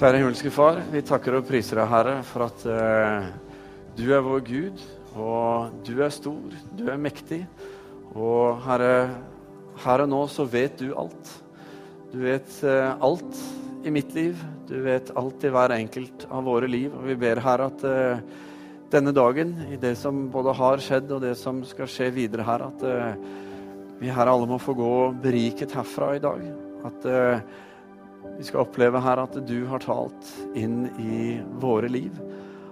Kjære himmelske Far, vi takker og priser deg, Herre, for at eh, du er vår Gud, og du er stor, du er mektig. Og Herre, her og nå så vet du alt. Du vet eh, alt i mitt liv. Du vet alt i hver enkelt av våre liv. Og vi ber, Herre, at eh, denne dagen, i det som både har skjedd og det som skal skje videre her, at eh, vi her alle må få gå beriket herfra i dag. At eh, vi skal oppleve her at du har talt inn i våre liv.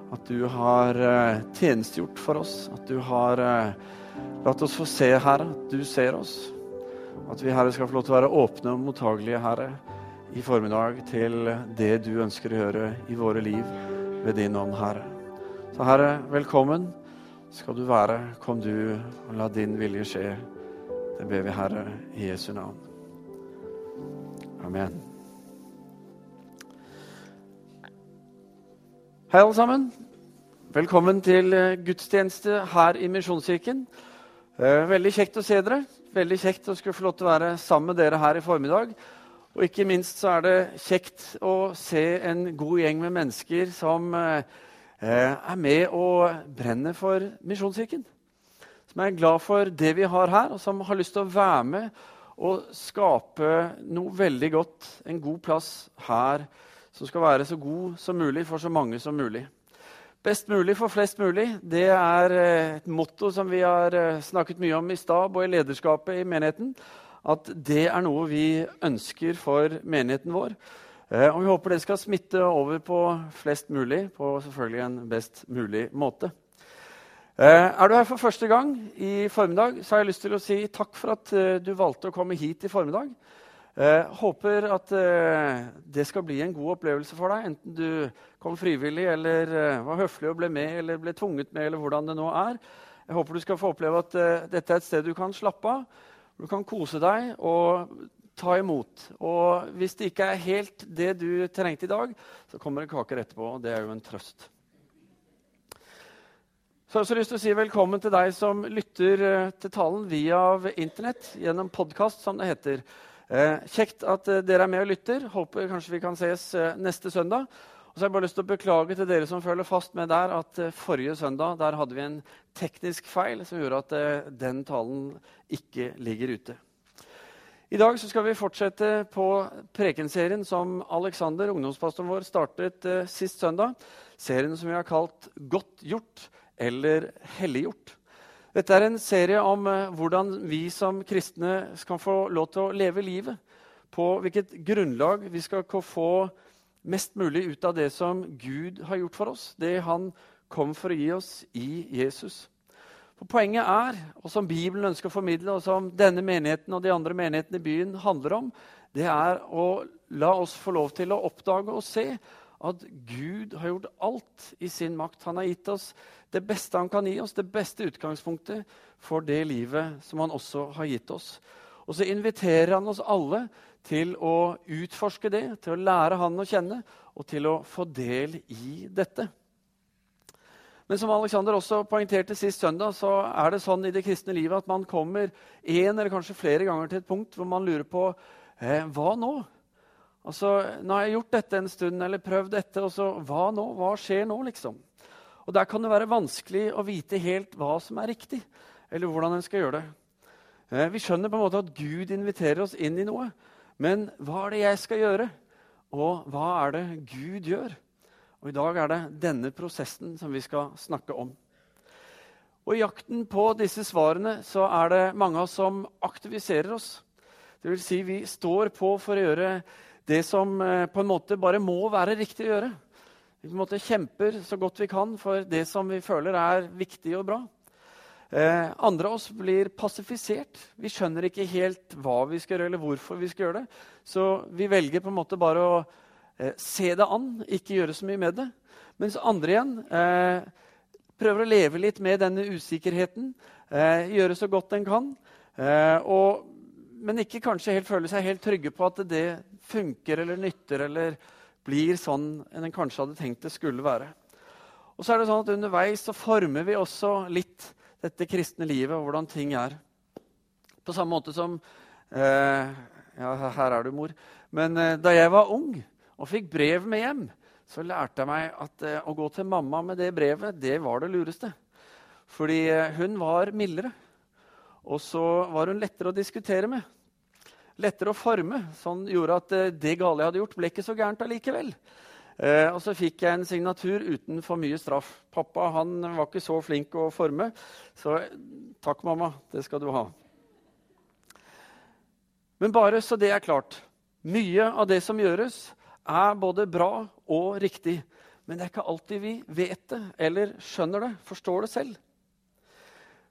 At du har uh, tjenestegjort for oss. At du har uh, latt oss få se, Herre, at du ser oss. At vi, Herre, skal få lov til å være åpne og mottagelige, Herre, i formiddag til det du ønsker å gjøre i våre liv ved din ånd, Herre. Så Herre, velkommen skal du være. Kom du, og la din vilje skje. Det ber vi, Herre, i Jesu navn. Amen. Hei, alle sammen. Velkommen til eh, gudstjeneste her i Misjonskirken. Eh, veldig kjekt å se dere. Veldig kjekt å skulle få lov til å være sammen med dere her i formiddag. Og ikke minst så er det kjekt å se en god gjeng med mennesker som eh, er med og brenner for Misjonskirken. Som er glad for det vi har her, og som har lyst til å være med og skape noe veldig godt, en god plass her som skal være så god som mulig for så mange som mulig. Best mulig for flest mulig, det er eh, et motto som vi har eh, snakket mye om i stab og i lederskapet i menigheten. At det er noe vi ønsker for menigheten vår. Eh, og vi håper det skal smitte over på flest mulig på selvfølgelig en best mulig måte. Er du her for første gang i formiddag, så har jeg lyst til å si takk for at du valgte å komme hit i formiddag. Eh, håper at eh, det skal bli en god opplevelse for deg, enten du kom frivillig eller eh, var høflig og ble med eller ble tvunget med. eller hvordan det nå er. Jeg håper du skal få oppleve at eh, dette er et sted du kan slappe av. Du kan kose deg og ta imot. Og hvis det ikke er helt det du trengte i dag, så kommer det kaker etterpå. og Det er jo en trøst. Så jeg har også lyst til å si velkommen til deg som lytter eh, til talen via Internett gjennom podkast, som det heter. Eh, kjekt at eh, dere er med og lytter. Håper kanskje vi kan ses eh, neste søndag. Og så har jeg bare lyst til å beklage til dere som følger fast med der, at eh, forrige søndag der hadde vi en teknisk feil som gjorde at den talen ikke ligger ute. I dag skal vi fortsette på prekenserien som Alexander, ungdomspastoren vår, startet sist søndag. Serien som vi har kalt 'Godt gjort' eller 'Helliggjort'. Dette er en serie om uh, hvordan vi som kristne skal få lov til å leve livet. På hvilket grunnlag vi skal få mest mulig ut av det som Gud har gjort for oss. Det han kom for å gi oss i Jesus. For Poenget er, og som Bibelen ønsker å formidle, og som denne menigheten og de andre menighetene i byen handler om, det er å la oss få lov til å oppdage og se at Gud har gjort alt i sin makt. Han har gitt oss det beste han kan gi oss, det beste utgangspunktet for det livet som han også har gitt oss. Og så inviterer han oss alle til å utforske det, til å lære han å kjenne og til å få del i dette. Men som Alexander også poengterte sist søndag, så er det sånn i det kristne livet at man kommer en eller kanskje flere ganger til et punkt hvor man lurer på eh, hva nå? Altså, nå har jeg gjort dette en stund, eller prøvd dette, og så hva nå? Hva skjer nå, liksom? Og Der kan det være vanskelig å vite helt hva som er riktig, eller hvordan en skal gjøre det. Eh, vi skjønner på en måte at Gud inviterer oss inn i noe. Men hva er det jeg skal gjøre? Og hva er det Gud gjør? Og I dag er det denne prosessen som vi skal snakke om. Og I jakten på disse svarene så er det mange av oss som aktiviserer oss. Det vil si, vi står på for å gjøre det som eh, på en måte bare må være riktig å gjøre. Vi på en måte kjemper så godt vi kan for det som vi føler er viktig og bra. Eh, andre av oss blir passifisert. Vi skjønner ikke helt hva vi skal gjøre, eller hvorfor vi skal gjøre det. Så vi velger på en måte bare å eh, se det an, ikke gjøre så mye med det. Mens andre igjen prøver å leve litt med denne usikkerheten. Gjøre så godt en kan. Og, men ikke kanskje helt føle seg helt trygge på at det funker eller nytter. eller blir sånn enn en kanskje hadde tenkt det skulle være. Og så er det sånn at Underveis så former vi også litt dette kristne livet og hvordan ting er. På samme måte som eh, Ja, her er du, mor. Men eh, da jeg var ung og fikk brev med hjem, så lærte jeg meg at eh, å gå til mamma med det brevet, det var det lureste. Fordi eh, hun var mildere. Og så var hun lettere å diskutere med. Lettere å forme. Sånn gjorde at eh, det gale jeg hadde gjort, ble ikke så gærent allikevel. Eh, og så fikk jeg en signatur uten for mye straff. Pappa han var ikke så flink å forme, så takk, mamma. Det skal du ha. Men bare så det er klart. Mye av det som gjøres, er både bra og riktig. Men det er ikke alltid vi vet det eller skjønner det, forstår det selv.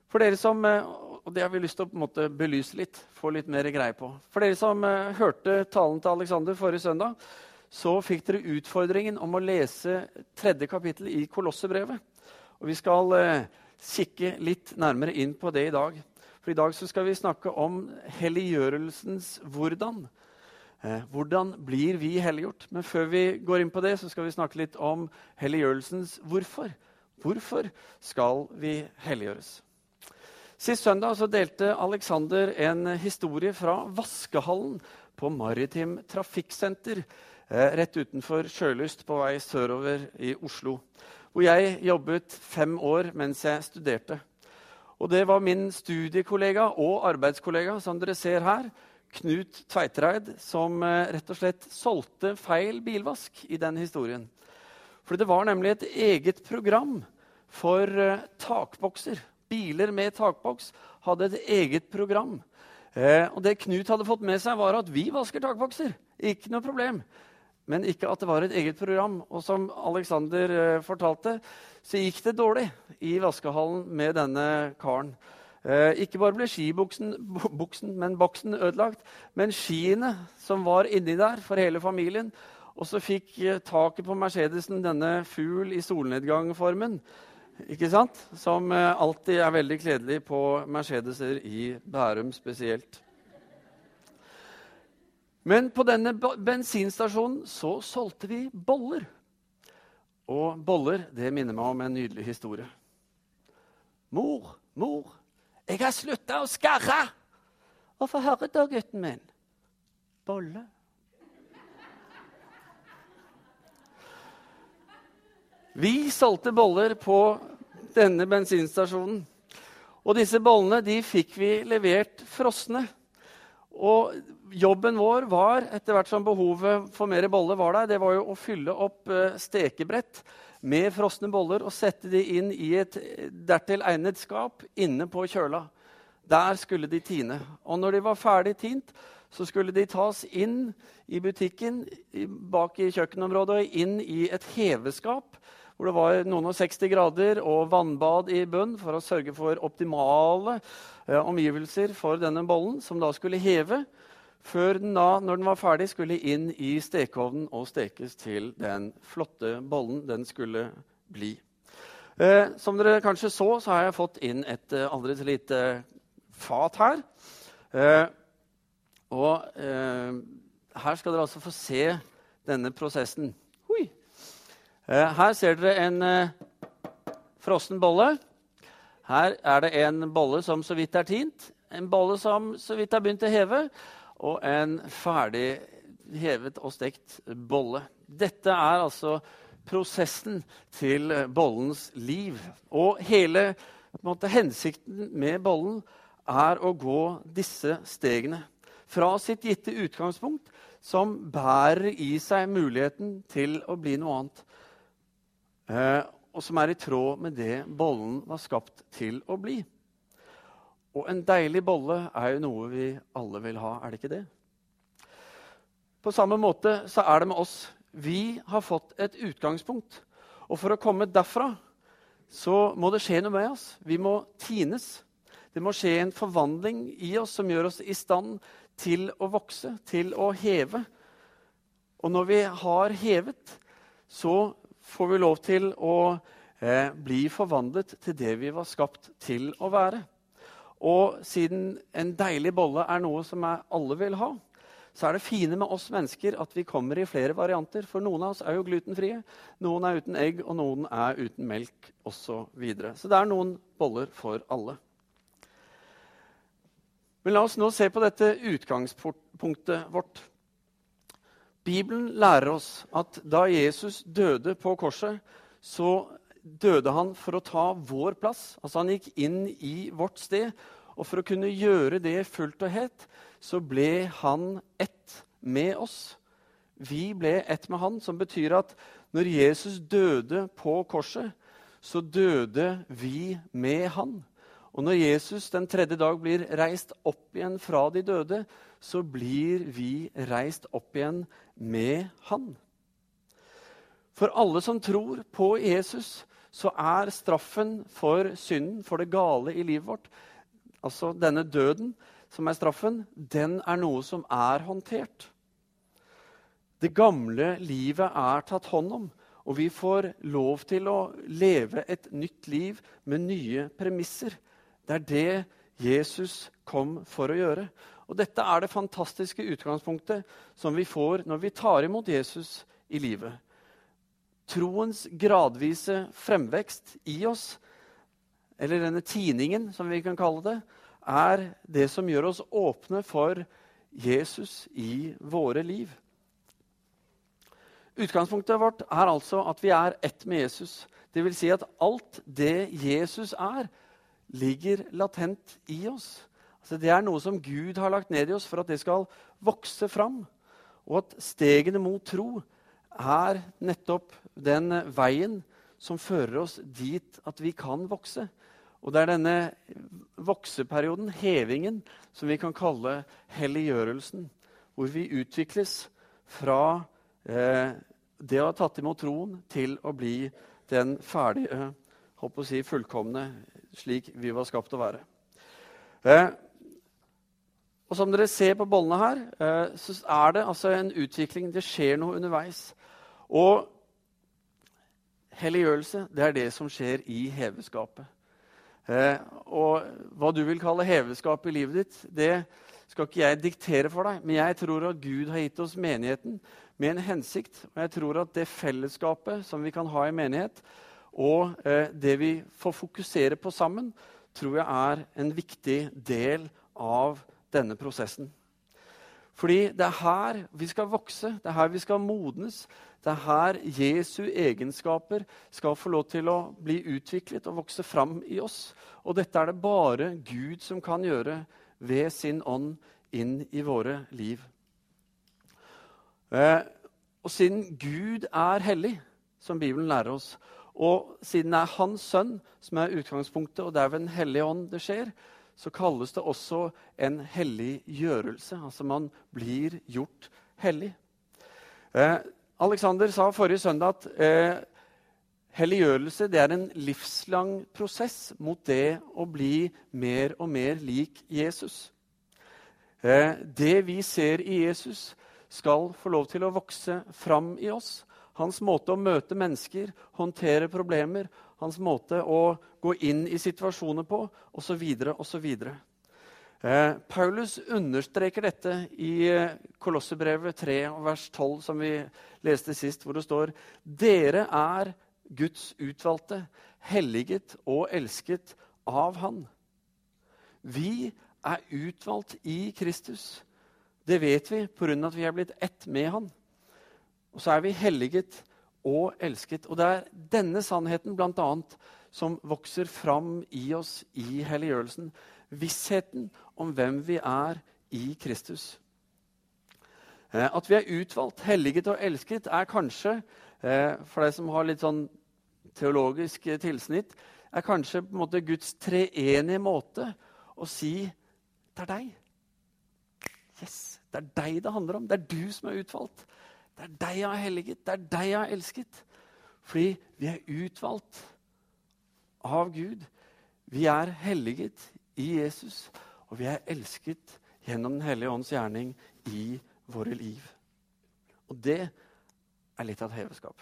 For dere som, eh, og Det har vi lyst til å måte, belyse litt, få litt mer greie på. For dere som eh, hørte talen til Alexander forrige søndag, så fikk dere utfordringen om å lese tredje kapittel i Kolossebrevet. Og Vi skal eh, kikke litt nærmere inn på det i dag. For i dag skal vi snakke om helliggjørelsens hvordan. Eh, hvordan blir vi helliggjort? Men før vi går inn på det, så skal vi snakke litt om helliggjørelsens hvorfor. Hvorfor skal vi helliggjøres? Sist søndag delte Alexander en historie fra vaskehallen på Maritim Trafikksenter eh, rett utenfor Sjølyst på vei sørover i Oslo. Hvor jeg jobbet fem år mens jeg studerte. Og det var min studiekollega og arbeidskollega, som dere ser her, Knut Tveitereid, som eh, rett og slett solgte feil bilvask i den historien. For det var nemlig et eget program for eh, takbokser. Biler med takboks hadde et eget program. Eh, og det Knut hadde fått med seg, var at vi vasker takbokser. Ikke noe problem. Men ikke at det var et eget program. Og som Alexander eh, fortalte, så gikk det dårlig i vaskehallen med denne karen. Eh, ikke bare ble skibuksen buksen, men boksen ødelagt, men skiene som var inni der for hele familien. Og så fikk eh, taket på Mercedesen denne fugl i solnedgang-formen. Ikke sant? Som eh, alltid er veldig kledelig på Mercedeser i Bærum spesielt. Men på denne bensinstasjonen så solgte vi boller. Og boller det minner meg om en nydelig historie. Mor, mor, jeg har slutta å skarre! Og få høre da, gutten min. Bolle. Vi solgte boller på denne bensinstasjonen. Og disse bollene de fikk vi levert frosne. Og jobben vår var, etter hvert som behovet for mer boller var der, det var jo å fylle opp eh, stekebrett med frosne boller og sette de inn i et dertil egnet skap inne på kjøla. Der skulle de tine. Og når de var ferdig tint, så skulle de tas inn i butikken bak i kjøkkenområdet og inn i et heveskap hvor det var noen og 60 grader og vannbad i bunn for å sørge for optimale eh, omgivelser for denne bollen, som da skulle heve før den da, når den var ferdig, skulle inn i stekeovnen og stekes til den flotte bollen den skulle bli. Eh, som dere kanskje så, så har jeg fått inn et eh, aldri så lite fat her. Eh, og eh, her skal dere altså få se denne prosessen. Eh, her ser dere en eh, frossen bolle. Her er det en bolle som så vidt er tint, en bolle som så vidt har begynt å heve, og en ferdig hevet og stekt bolle. Dette er altså prosessen til bollens liv. Og hele måte, hensikten med bollen er å gå disse stegene. Fra sitt gitte utgangspunkt, som bærer i seg muligheten til å bli noe annet. Eh, og som er i tråd med det bollen var skapt til å bli. Og en deilig bolle er jo noe vi alle vil ha, er det ikke det? På samme måte så er det med oss. Vi har fått et utgangspunkt. Og for å komme derfra så må det skje noe med oss. Vi må tines. Det må skje en forvandling i oss som gjør oss i stand til å vokse, til å heve. Og når vi har hevet, så får vi lov til å eh, bli forvandlet til det vi var skapt til å være. Og siden en deilig bolle er noe som alle vil ha, så er det fine med oss mennesker at vi kommer i flere varianter. For noen av oss er jo glutenfrie, noen er uten egg, og noen er uten melk osv. Så, videre. så det er noen boller for alle. Men la oss nå se på dette utgangspunktet vårt. Bibelen lærer oss at da Jesus døde på korset, så døde han for å ta vår plass. Altså Han gikk inn i vårt sted. Og for å kunne gjøre det fullt og helt, så ble han ett med oss. Vi ble ett med han, som betyr at når Jesus døde på korset, så døde vi med han. Og når Jesus den tredje dag blir reist opp igjen fra de døde, så blir vi reist opp igjen med han. For alle som tror på Jesus, så er straffen for synden, for det gale i livet vårt, altså denne døden som er straffen, den er noe som er håndtert. Det gamle livet er tatt hånd om, og vi får lov til å leve et nytt liv med nye premisser. Det er det Jesus kom for å gjøre. Og Dette er det fantastiske utgangspunktet som vi får når vi tar imot Jesus i livet. Troens gradvise fremvekst i oss, eller denne tiningen, som vi kan kalle det, er det som gjør oss åpne for Jesus i våre liv. Utgangspunktet vårt er altså at vi er ett med Jesus. Det vil si at alt det Jesus er, ligger latent i oss. Altså det er noe som Gud har lagt ned i oss for at det skal vokse fram. Og at stegene mot tro er nettopp den veien som fører oss dit at vi kan vokse. Og det er denne vokseperioden, hevingen, som vi kan kalle helliggjørelsen. Hvor vi utvikles fra eh, det å ha tatt imot troen til å bli den ferdige, håper å si, fullkomne, slik vi var skapt å være. Eh, og Som dere ser på bollene her, eh, så er det altså en utvikling. Det skjer noe underveis. Og helliggjørelse, det er det som skjer i heveskapet. Eh, og hva du vil kalle heveskap i livet ditt, det skal ikke jeg diktere for deg. Men jeg tror at Gud har gitt oss menigheten med en hensikt. Og jeg tror at det fellesskapet som vi kan ha i menighet, og eh, det vi får fokusere på sammen, tror jeg er en viktig del av denne prosessen. Fordi det er her vi skal vokse, det er her vi skal modnes. Det er her Jesu egenskaper skal få lov til å bli utviklet og vokse fram i oss. Og dette er det bare Gud som kan gjøre ved sin ånd inn i våre liv. Eh, og siden Gud er hellig, som Bibelen lærer oss, og siden det er Hans sønn som er utgangspunktet, og det er ved Den hellige ånd det skjer, så kalles det også en helliggjørelse. Altså man blir gjort hellig. Eh, Alexander sa forrige søndag at eh, helliggjørelse er en livslang prosess mot det å bli mer og mer lik Jesus. Eh, det vi ser i Jesus, skal få lov til å vokse fram i oss. Hans måte å møte mennesker, håndtere problemer, hans måte å gå inn i situasjoner på, osv., osv. Eh, Paulus understreker dette i eh, Kolossebrevet 3, vers 12, som vi leste sist, hvor det står Dere er Guds utvalgte, helliget og elsket av Han. Vi er utvalgt i Kristus. Det vet vi pga. at vi er blitt ett med Han. Og så er vi helliget og elsket. Og det er denne sannheten annet, som vokser fram i oss i helliggjørelsen. Vissheten om hvem vi er i Kristus. Eh, at vi er utvalgt, helliget og elsket, er kanskje, eh, for deg som har litt sånn teologisk tilsnitt, er kanskje på en måte Guds treenige måte å si det er deg. Yes, Det er deg det handler om. Det er du som er utvalgt. Det er deg jeg har helliget. Det er deg jeg har elsket. Fordi vi er utvalgt av Gud. Vi er helliget i Jesus, og vi er elsket gjennom Den hellige ånds gjerning i våre liv. Og det er litt av et heveskap.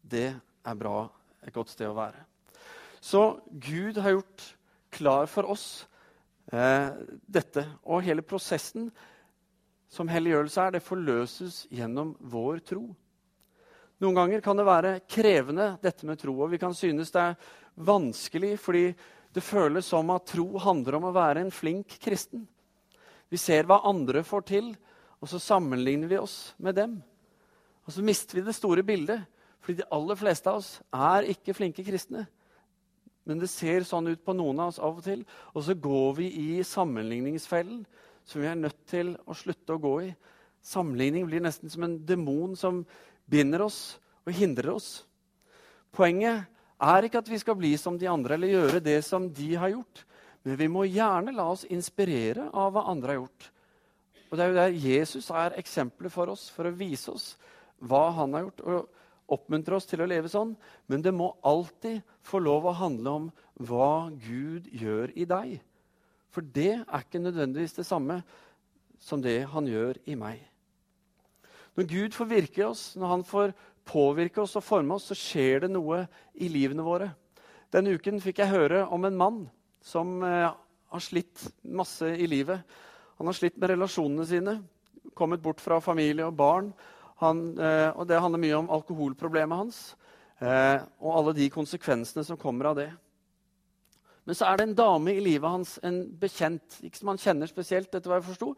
Det er bra, et godt sted å være. Så Gud har gjort klar for oss eh, dette. Og hele prosessen som helliggjørelse er, det forløses gjennom vår tro. Noen ganger kan det være krevende, dette med tro. Og vi kan synes det er vanskelig fordi det føles som at tro handler om å være en flink kristen. Vi ser hva andre får til, og så sammenligner vi oss med dem. Og så mister vi det store bildet, fordi de aller fleste av oss er ikke flinke kristne. Men det ser sånn ut på noen av oss av og til. Og så går vi i sammenligningsfellen som vi er nødt til å slutte å gå i. Sammenligning blir nesten som en demon som binder oss og hindrer oss. Poenget er ikke at vi skal bli som de andre eller gjøre det som de har gjort. Men vi må gjerne la oss inspirere av hva andre har gjort. Og det er jo der Jesus er eksempelet for oss, for å vise oss hva han har gjort. og oppmuntre oss til å leve sånn. Men det må alltid få lov å handle om hva Gud gjør i deg. For det er ikke nødvendigvis det samme som det han gjør i meg. Når Gud får virke i oss, når han får påvirke oss og forme oss, så skjer det noe i livene våre. Denne uken fikk jeg høre om en mann som eh, har slitt masse i livet. Han har slitt med relasjonene sine, kommet bort fra familie og barn. Han, eh, og det handler mye om alkoholproblemet hans eh, og alle de konsekvensene som kommer av det. Men så er det en dame i livet hans, en bekjent, ikke som han kjenner spesielt, etter hva jeg forsto,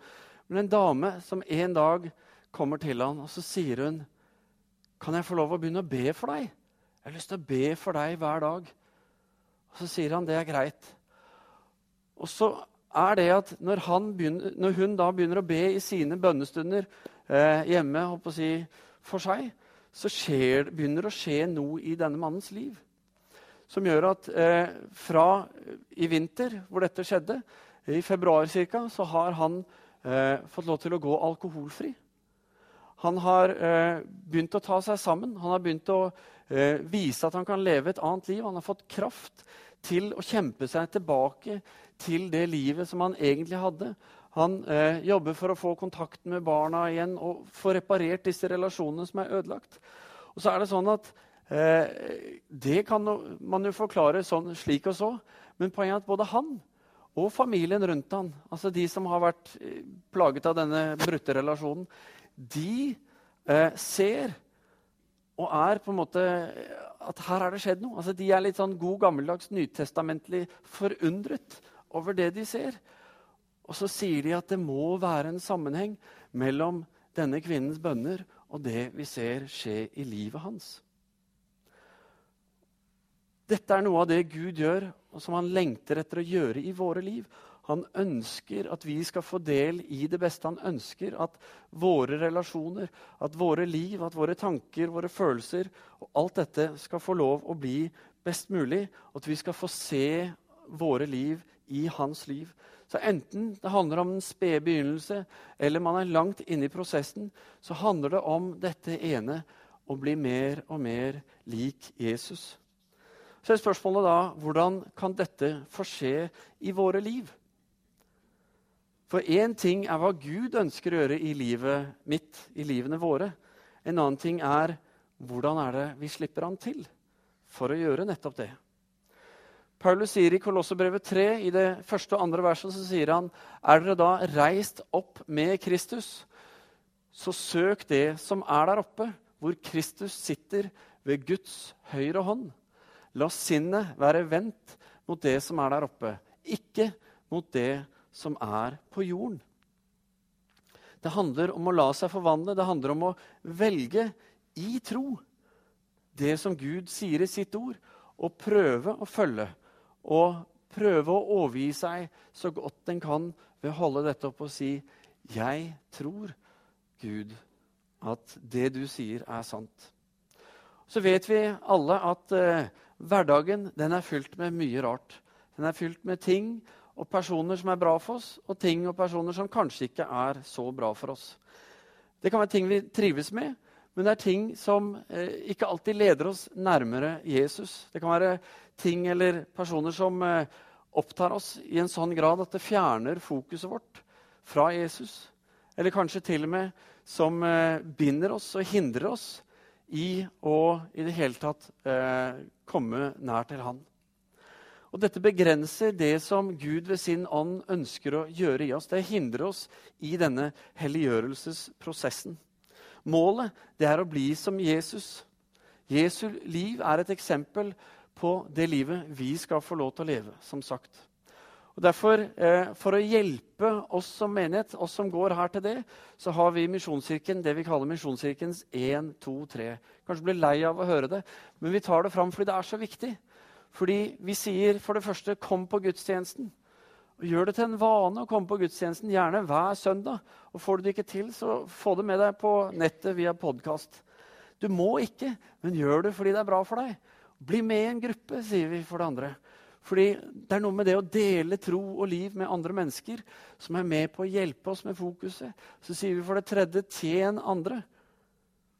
men en dame som en dag kommer til han, og så sier hun, 'Kan jeg få lov å begynne å be for deg?' 'Jeg har lyst til å be for deg hver dag.' Og Så sier han, 'Det er greit.' Og så er det at når, begynner, når hun da begynner å be i sine bønnestunder eh, hjemme si, for seg, så skjer, begynner det å skje noe i denne mannens liv som gjør at eh, fra i vinter, hvor dette skjedde, i februar ca., så har han eh, fått lov til å gå alkoholfri. Han har eh, begynt å ta seg sammen. Han har begynt å eh, vise at han kan leve et annet liv. Han har fått kraft til å kjempe seg tilbake til det livet som han egentlig hadde. Han eh, jobber for å få kontakten med barna igjen og få reparert disse relasjonene som er ødelagt. Og så er det sånn at eh, Det kan man jo forklare sånn, slik og så, men poenget er at både han og familien rundt han, altså de som har vært eh, plaget av denne brutte relasjonen, de eh, ser og er på en måte at her har det skjedd noe. Altså, de er litt sånn god, gammeldags, nytestamentlig forundret over det de ser. Og så sier de at det må være en sammenheng mellom denne kvinnens bønner og det vi ser skje i livet hans. Dette er noe av det Gud gjør, og som han lengter etter å gjøre i våre liv. Han ønsker at vi skal få del i det beste. Han ønsker at våre relasjoner, at våre liv, at våre tanker, våre følelser og alt dette skal få lov å bli best mulig. At vi skal få se våre liv i hans liv. Så enten det handler om en spede begynnelse, eller man er langt inne i prosessen, så handler det om dette ene å bli mer og mer lik Jesus. Så er spørsmålet da hvordan kan dette få skje i våre liv? For én ting er hva Gud ønsker å gjøre i livet mitt, i livene våre. En annen ting er hvordan er det vi slipper han til for å gjøre nettopp det. Paulus sier i Kolossebrevet 3, i det første og andre verset, så sier han er dere da reist opp med Kristus, så søk det som er der oppe, hvor Kristus sitter ved Guds høyre hånd. La sinnet være vendt mot det som er der oppe, ikke mot det som er på jorden. Det handler om å la seg forvandle. Det handler om å velge i tro det som Gud sier i sitt ord, og prøve å følge. Og prøve å overgi seg så godt en kan ved å holde dette opp og si 'Jeg tror, Gud, at det du sier, er sant'. Så vet vi alle at eh, hverdagen den er fylt med mye rart. Den er fylt med ting og personer som er bra for oss, og ting og personer som kanskje ikke er så bra for oss. Det kan være ting vi trives med, men det er ting som eh, ikke alltid leder oss nærmere Jesus. Det kan være ting eller personer som eh, opptar oss i en sånn grad at det fjerner fokuset vårt fra Jesus. Eller kanskje til og med som eh, binder oss og hindrer oss i å i det hele tatt eh, komme nær til Han. Og dette begrenser det som Gud ved sin ånd ønsker å gjøre i oss. Det hindrer oss i denne helliggjørelsesprosessen. Målet det er å bli som Jesus. Jesu liv er et eksempel på det livet vi skal få lov til å leve, som sagt. Og derfor, eh, For å hjelpe oss som menighet, oss som går her til det, så har vi Misjonskirken, det vi kaller Misjonskirkens 1, 2, 3. Kanskje blir lei av å høre det, men vi tar det fram fordi det er så viktig. Fordi vi sier for det første 'kom på gudstjenesten'. Og Gjør det til en vane å komme på gudstjenesten, gjerne hver søndag. Og Får du det ikke til, så få det med deg på nettet via podkast. Du må ikke, men gjør det fordi det er bra for deg. Bli med i en gruppe, sier vi for det andre. Fordi det er noe med det å dele tro og liv med andre mennesker som er med på å hjelpe oss med fokuset. Så sier vi for det tredje tjen andre.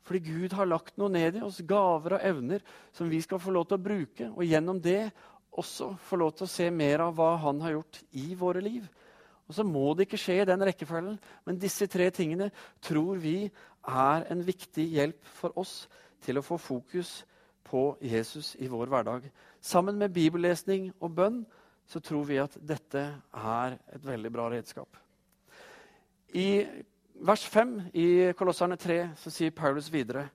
Fordi Gud har lagt noe ned i oss, gaver og evner som vi skal få lov til å bruke. Og gjennom det også få lov til å se mer av hva Han har gjort i våre liv. Og så må det ikke skje i den rekkefølgen, men disse tre tingene tror vi er en viktig hjelp for oss til å få fokus på Jesus i vår hverdag. Sammen med bibellesning og bønn så tror vi at dette er et veldig bra redskap. I vers 5 i Kolosserne 3 så sier Paulus videre.: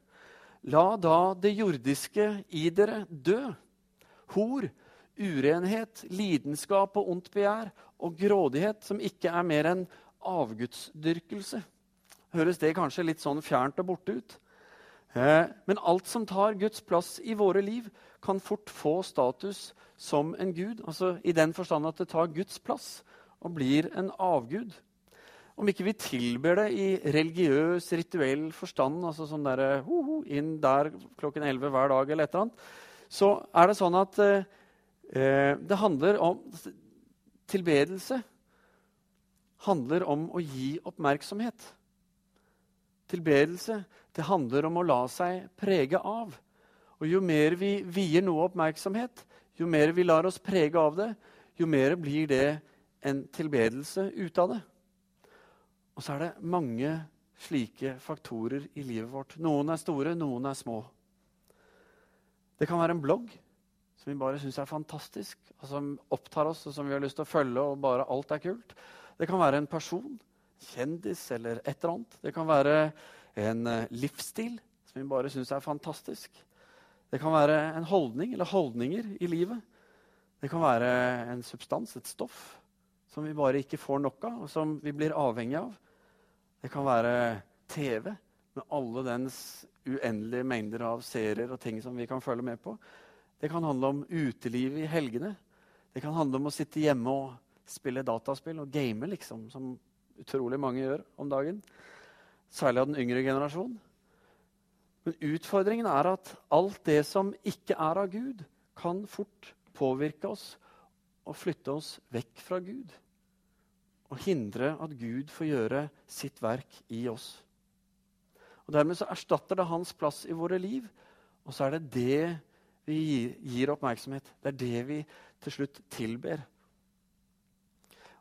La da det jordiske i dere dø. Hor, urenhet, lidenskap og ondt begjær og grådighet, som ikke er mer enn avgudsdyrkelse. Høres det kanskje litt sånn fjernt og borte ut? Eh, men alt som tar Guds plass i våre liv, kan fort få status som en gud. Altså I den forstand at det tar Guds plass og blir en avgud. Om ikke vi tilber det i religiøs, rituell forstand, altså sånn der, ho, ho, inn der klokken 11 hver dag, eller et eller annet, så er det sånn at eh, det handler om Tilbedelse handler om å gi oppmerksomhet. Tilbedelse det handler om å la seg prege av. Og jo mer vi vier noe oppmerksomhet, jo mer vi lar oss prege av det, jo mer blir det en tilbedelse ut av det. Og så er det mange slike faktorer i livet vårt. Noen er store, noen er små. Det kan være en blogg som vi bare syns er fantastisk, og som opptar oss, og som vi har lyst til å følge, og bare alt er kult. Det kan være en person, kjendis eller et eller annet. Det kan være en eh, livsstil som vi bare syns er fantastisk. Det kan være en holdning eller holdninger i livet. Det kan være en substans, et stoff, som vi bare ikke får nok av, og som vi blir avhengig av. Det kan være TV med alle dens uendelige mengder av serier og ting som vi kan følge med på. Det kan handle om utelivet i helgene. Det kan handle om å sitte hjemme og spille dataspill og game, liksom, som utrolig mange gjør om dagen. Særlig av den yngre generasjonen. Men utfordringen er at alt det som ikke er av Gud, kan fort påvirke oss og flytte oss vekk fra Gud. Og hindre at Gud får gjøre sitt verk i oss. Og Dermed så erstatter det hans plass i våre liv, og så er det det vi gir oppmerksomhet. Det er det vi til slutt tilber.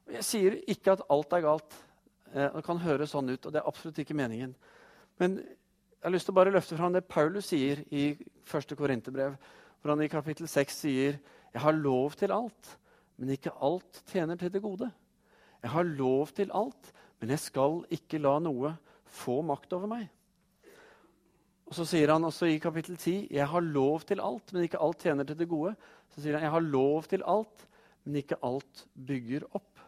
Og Jeg sier ikke at alt er galt. Eh, det kan høres sånn ut, og det er absolutt ikke meningen. Men jeg har lyst til å bare løfte fram det Paulus sier i 1. Korinterbrev. Hvor han i kapittel 6 sier jeg har lov til alt, men ikke alt tjener til det gode. Jeg har lov til alt, men jeg skal ikke la noe få makt over meg. Og Så sier han også i kapittel 10 jeg har lov til alt, men ikke alt tjener til det gode. Så sier han jeg har lov til alt, men ikke alt bygger opp.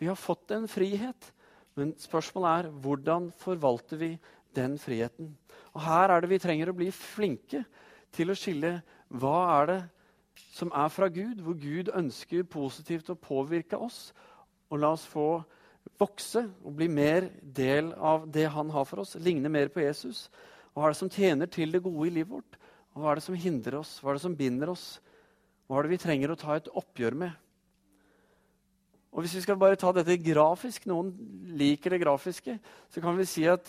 Vi har fått en frihet, men spørsmålet er hvordan forvalter vi den friheten? Og Her er det vi trenger å bli flinke til å skille hva er det som er fra Gud, hvor Gud ønsker positivt å påvirke oss. Og la oss få vokse og bli mer del av det han har for oss. Ligne mer på Jesus. Hva er det som tjener til det gode i livet vårt? Og hva er det som hindrer oss? Hva er det som binder oss? Hva er det vi trenger å ta et oppgjør med? Og Hvis vi skal bare ta dette grafisk, noen liker det grafiske, så kan vi si at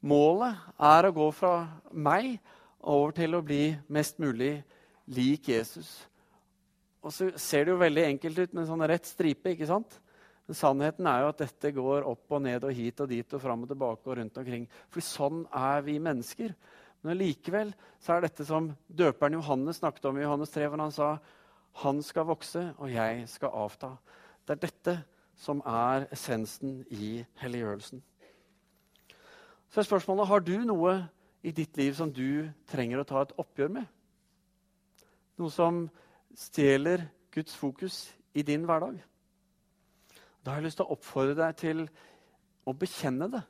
Målet er å gå fra meg over til å bli mest mulig lik Jesus. Og så ser det jo veldig enkelt ut med en sånn rett stripe. ikke sant? Men sannheten er jo at dette går opp og ned og hit og dit og fram og tilbake og rundt omkring. For sånn er vi mennesker. Men likevel er dette som døperen Johannes snakket om i Johannes 3, hvor han sa han skal vokse, og jeg skal avta. Det er dette som er essensen i helliggjørelsen. Så er spørsmålet har du noe i ditt liv som du trenger å ta et oppgjør med. Noe som stjeler Guds fokus i din hverdag. Da har jeg lyst til å oppfordre deg til å bekjenne det.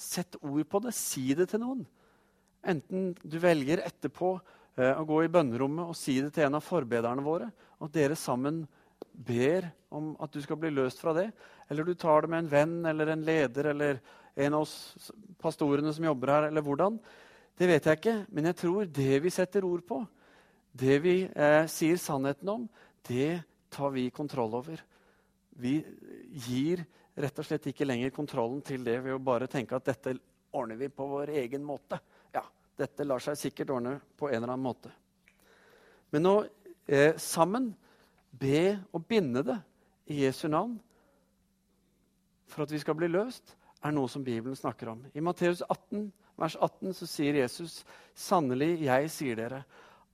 Sett ord på det. Si det til noen. Enten du velger etterpå eh, å gå i bønnerommet og si det til en av forbederne våre, og dere sammen ber om at du skal bli løst fra det, eller du tar det med en venn eller en leder eller en av oss pastorene som jobber her, eller hvordan, det vet jeg ikke. Men jeg tror det vi setter ord på, det vi eh, sier sannheten om, det tar vi kontroll over. Vi gir rett og slett ikke lenger kontrollen til det ved å bare tenke at dette ordner vi på vår egen måte. Ja, dette lar seg sikkert ordne på en eller annen måte. Men nå, eh, sammen be og binde det i Jesu navn for at vi skal bli løst, er noe som Bibelen snakker om. I Matteus 18, vers 18 så sier Jesus, 'Sannelig, jeg sier dere:"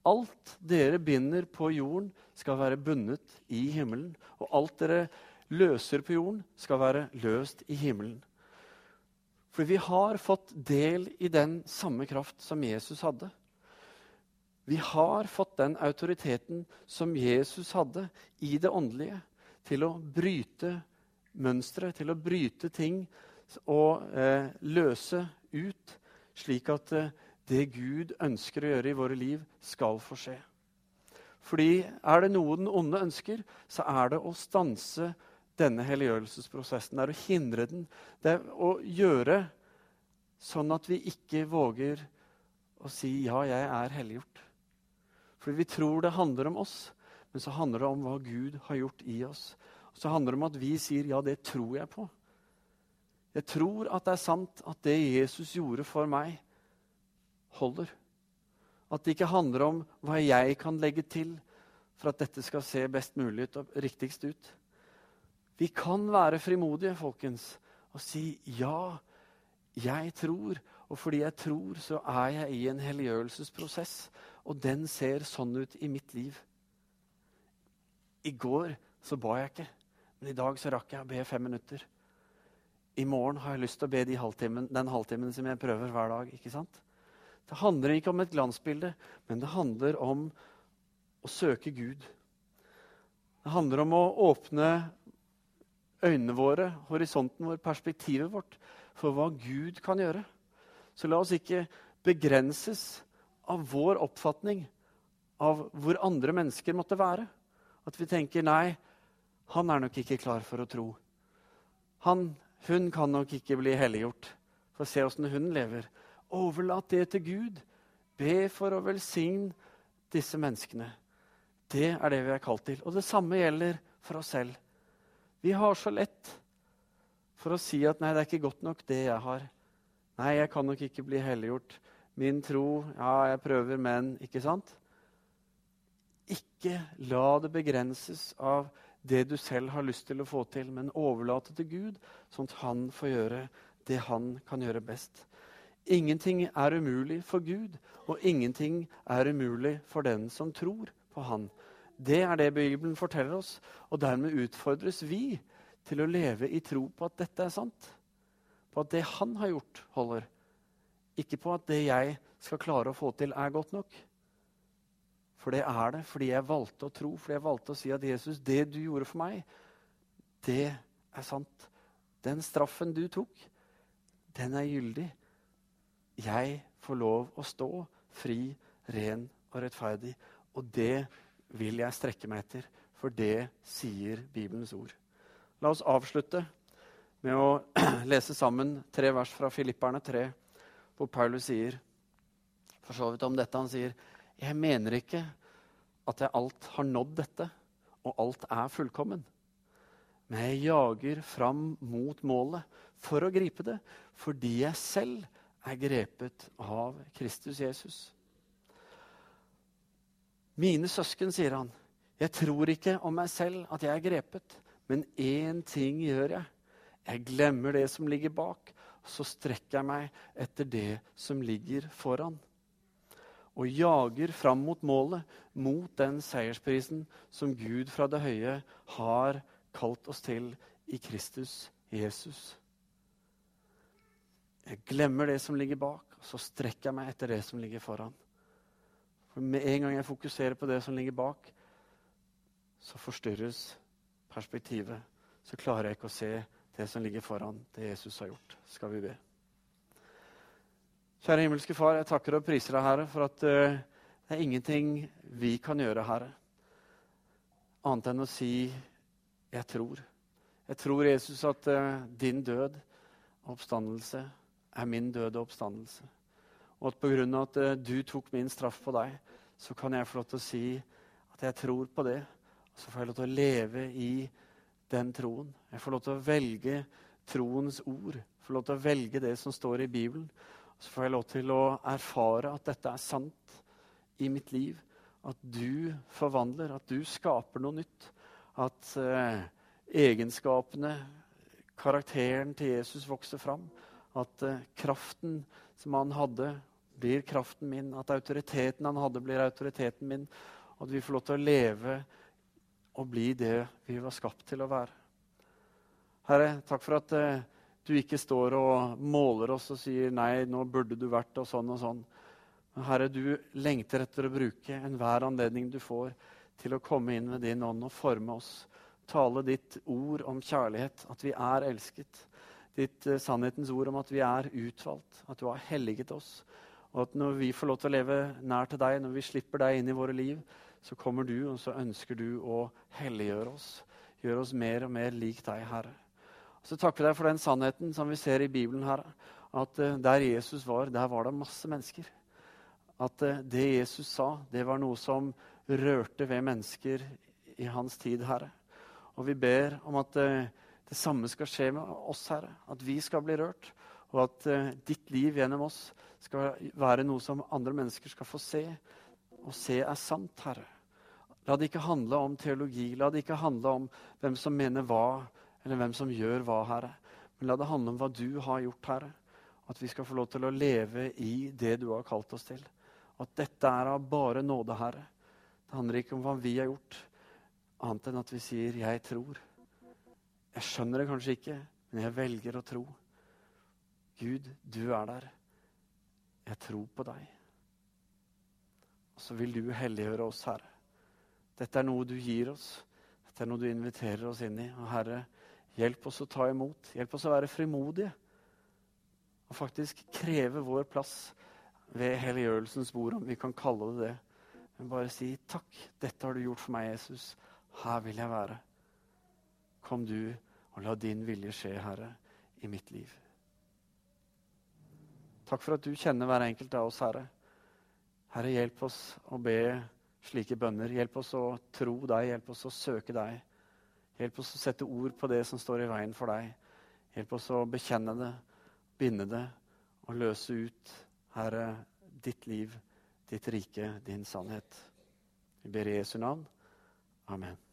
Alt dere binder på jorden, skal være bundet i himmelen. Og alt dere løser på jorden, skal være løst i himmelen. For vi har fått del i den samme kraft som Jesus hadde. Vi har fått den autoriteten som Jesus hadde i det åndelige, til å bryte mønstre, til å bryte ting og eh, løse ut, slik at eh, det Gud ønsker å gjøre i våre liv, skal få skje. Fordi er det noe den onde ønsker, så er det å stanse denne helliggjørelsesprosessen. Det er å hindre den. Det er å gjøre sånn at vi ikke våger å si 'ja, jeg er helliggjort'. Fordi vi tror det handler om oss, men så handler det om hva Gud har gjort i oss. Og så handler det om at vi sier 'ja, det tror jeg på'. Jeg tror at det er sant at det Jesus gjorde for meg, holder. At det ikke handler om hva jeg kan legge til for at dette skal se best mulig ut og riktigst ut. Vi kan være frimodige, folkens, og si ja, jeg tror. Og fordi jeg tror, så er jeg i en helliggjørelsesprosess. Og den ser sånn ut i mitt liv. I går så ba jeg ikke, men i dag så rakk jeg å be fem minutter. I morgen har jeg lyst til å be de halvtimen, den halvtimen som jeg prøver hver dag. ikke sant? Det handler ikke om et glansbilde, men det handler om å søke Gud. Det handler om å åpne øynene våre, horisonten vår, perspektivet vårt for hva Gud kan gjøre. Så la oss ikke begrenses av vår oppfatning av hvor andre mennesker måtte være. At vi tenker nei, han er nok ikke klar for å tro. Han, hun kan nok ikke bli helliggjort. For se åssen hun lever. Overlat det til Gud. Be for å velsigne disse menneskene. Det er det vi er kalt til. Og det samme gjelder for oss selv. Vi har så lett for å si at 'nei, det er ikke godt nok, det jeg har'. 'Nei, jeg kan nok ikke bli helliggjort'. Min tro Ja, jeg prøver, men Ikke sant? Ikke la det begrenses av det du selv har lyst til å få til, men overlate til Gud, sånn at han får gjøre det han kan gjøre best. Ingenting er umulig for Gud, og ingenting er umulig for den som tror på Han. Det er det Bibelen forteller oss, og dermed utfordres vi til å leve i tro på at dette er sant. På at det Han har gjort, holder. Ikke på at det jeg skal klare å få til, er godt nok. For det er det fordi jeg valgte å tro, fordi jeg valgte å si at Jesus, det du gjorde for meg, det er sant. Den straffen du tok, den er gyldig jeg får lov å stå fri, ren og rettferdig. Og det vil jeg strekke meg etter, for det sier Bibelens ord. La oss avslutte med å lese sammen tre vers fra Filipperne 3, hvor Paulus sier for så vidt om dette. Han sier, 'Jeg mener ikke at jeg alt har nådd dette, og alt er fullkommen.' Men jeg jager fram mot målet for å gripe det, fordi jeg selv er grepet av Kristus Jesus. Mine søsken, sier han, jeg tror ikke om meg selv at jeg er grepet, men én ting gjør jeg. Jeg glemmer det som ligger bak, så strekker jeg meg etter det som ligger foran. Og jager fram mot målet, mot den seiersprisen som Gud fra det høye har kalt oss til i Kristus Jesus. Jeg glemmer det som ligger bak, og så strekker jeg meg etter det som ligger foran. For Med en gang jeg fokuserer på det som ligger bak, så forstyrres perspektivet. så klarer jeg ikke å se det som ligger foran, det Jesus har gjort. Skal vi be. Kjære himmelske Far, jeg takker og priser deg, Herre, for at uh, det er ingenting vi kan gjøre, Herre, annet enn å si 'jeg tror'. Jeg tror, Jesus, at uh, din død og oppstandelse er min død og oppstandelse. Og at pga. at uh, du tok min straff på deg, så kan jeg få lov til å si at jeg tror på det. Og så får jeg lov til å leve i den troen. Jeg får lov til å velge troens ord. Jeg får lov til å velge det som står i Bibelen. Så får jeg lov til å erfare at dette er sant i mitt liv. At du forvandler, at du skaper noe nytt. At eh, egenskapene, karakteren til Jesus vokser fram. At eh, kraften som han hadde, blir kraften min. At autoriteten han hadde, blir autoriteten min. At vi får lov til å leve og bli det vi var skapt til å være. Herre, takk for at eh, du ikke står og måler oss og sier 'nei, nå burde du vært', og sånn og sånn. Men Herre, du lengter etter å bruke enhver anledning du får til å komme inn med din ånd og forme oss. Tale ditt ord om kjærlighet, at vi er elsket. Ditt eh, sannhetens ord om at vi er utvalgt, at du har helliget oss. Og at når vi får lov til å leve nær til deg, når vi slipper deg inn i våre liv, så kommer du, og så ønsker du å helliggjøre oss. Gjøre oss mer og mer lik deg, Herre. Og så takker vi deg for den sannheten som vi ser i Bibelen, Herre. At uh, der Jesus var, der var det masse mennesker. At uh, det Jesus sa, det var noe som rørte ved mennesker i hans tid, Herre. Og vi ber om at uh, det samme skal skje med oss, Herre. At vi skal bli rørt. Og at ditt liv gjennom oss skal være noe som andre mennesker skal få se. Og se er sant, Herre. La det ikke handle om teologi, la det ikke handle om hvem som mener hva, eller hvem som gjør hva, Herre. Men la det handle om hva du har gjort, Herre. At vi skal få lov til å leve i det du har kalt oss til. At dette er av bare nåde, Herre. Det handler ikke om hva vi har gjort, annet enn at vi sier 'jeg tror'. Jeg skjønner det kanskje ikke, men jeg velger å tro. Gud, du er der. Jeg tror på deg. Og så vil du helliggjøre oss, Herre. Dette er noe du gir oss. Dette er noe du inviterer oss inn i. Og Herre, hjelp oss å ta imot. Hjelp oss å være frimodige. Og faktisk kreve vår plass ved helliggjørelsens bord, om vi kan kalle det det. Men bare si takk. Dette har du gjort for meg, Jesus. Her vil jeg være. Kom du, og la din vilje skje, Herre, i mitt liv. Takk for at du kjenner hver enkelt av oss, Herre. Herre, hjelp oss å be slike bønner. Hjelp oss å tro deg, hjelp oss å søke deg. Hjelp oss å sette ord på det som står i veien for deg. Hjelp oss å bekjenne det, binde det og løse ut, Herre, ditt liv, ditt rike, din sannhet. Vi ber i Jesu navn. Amen.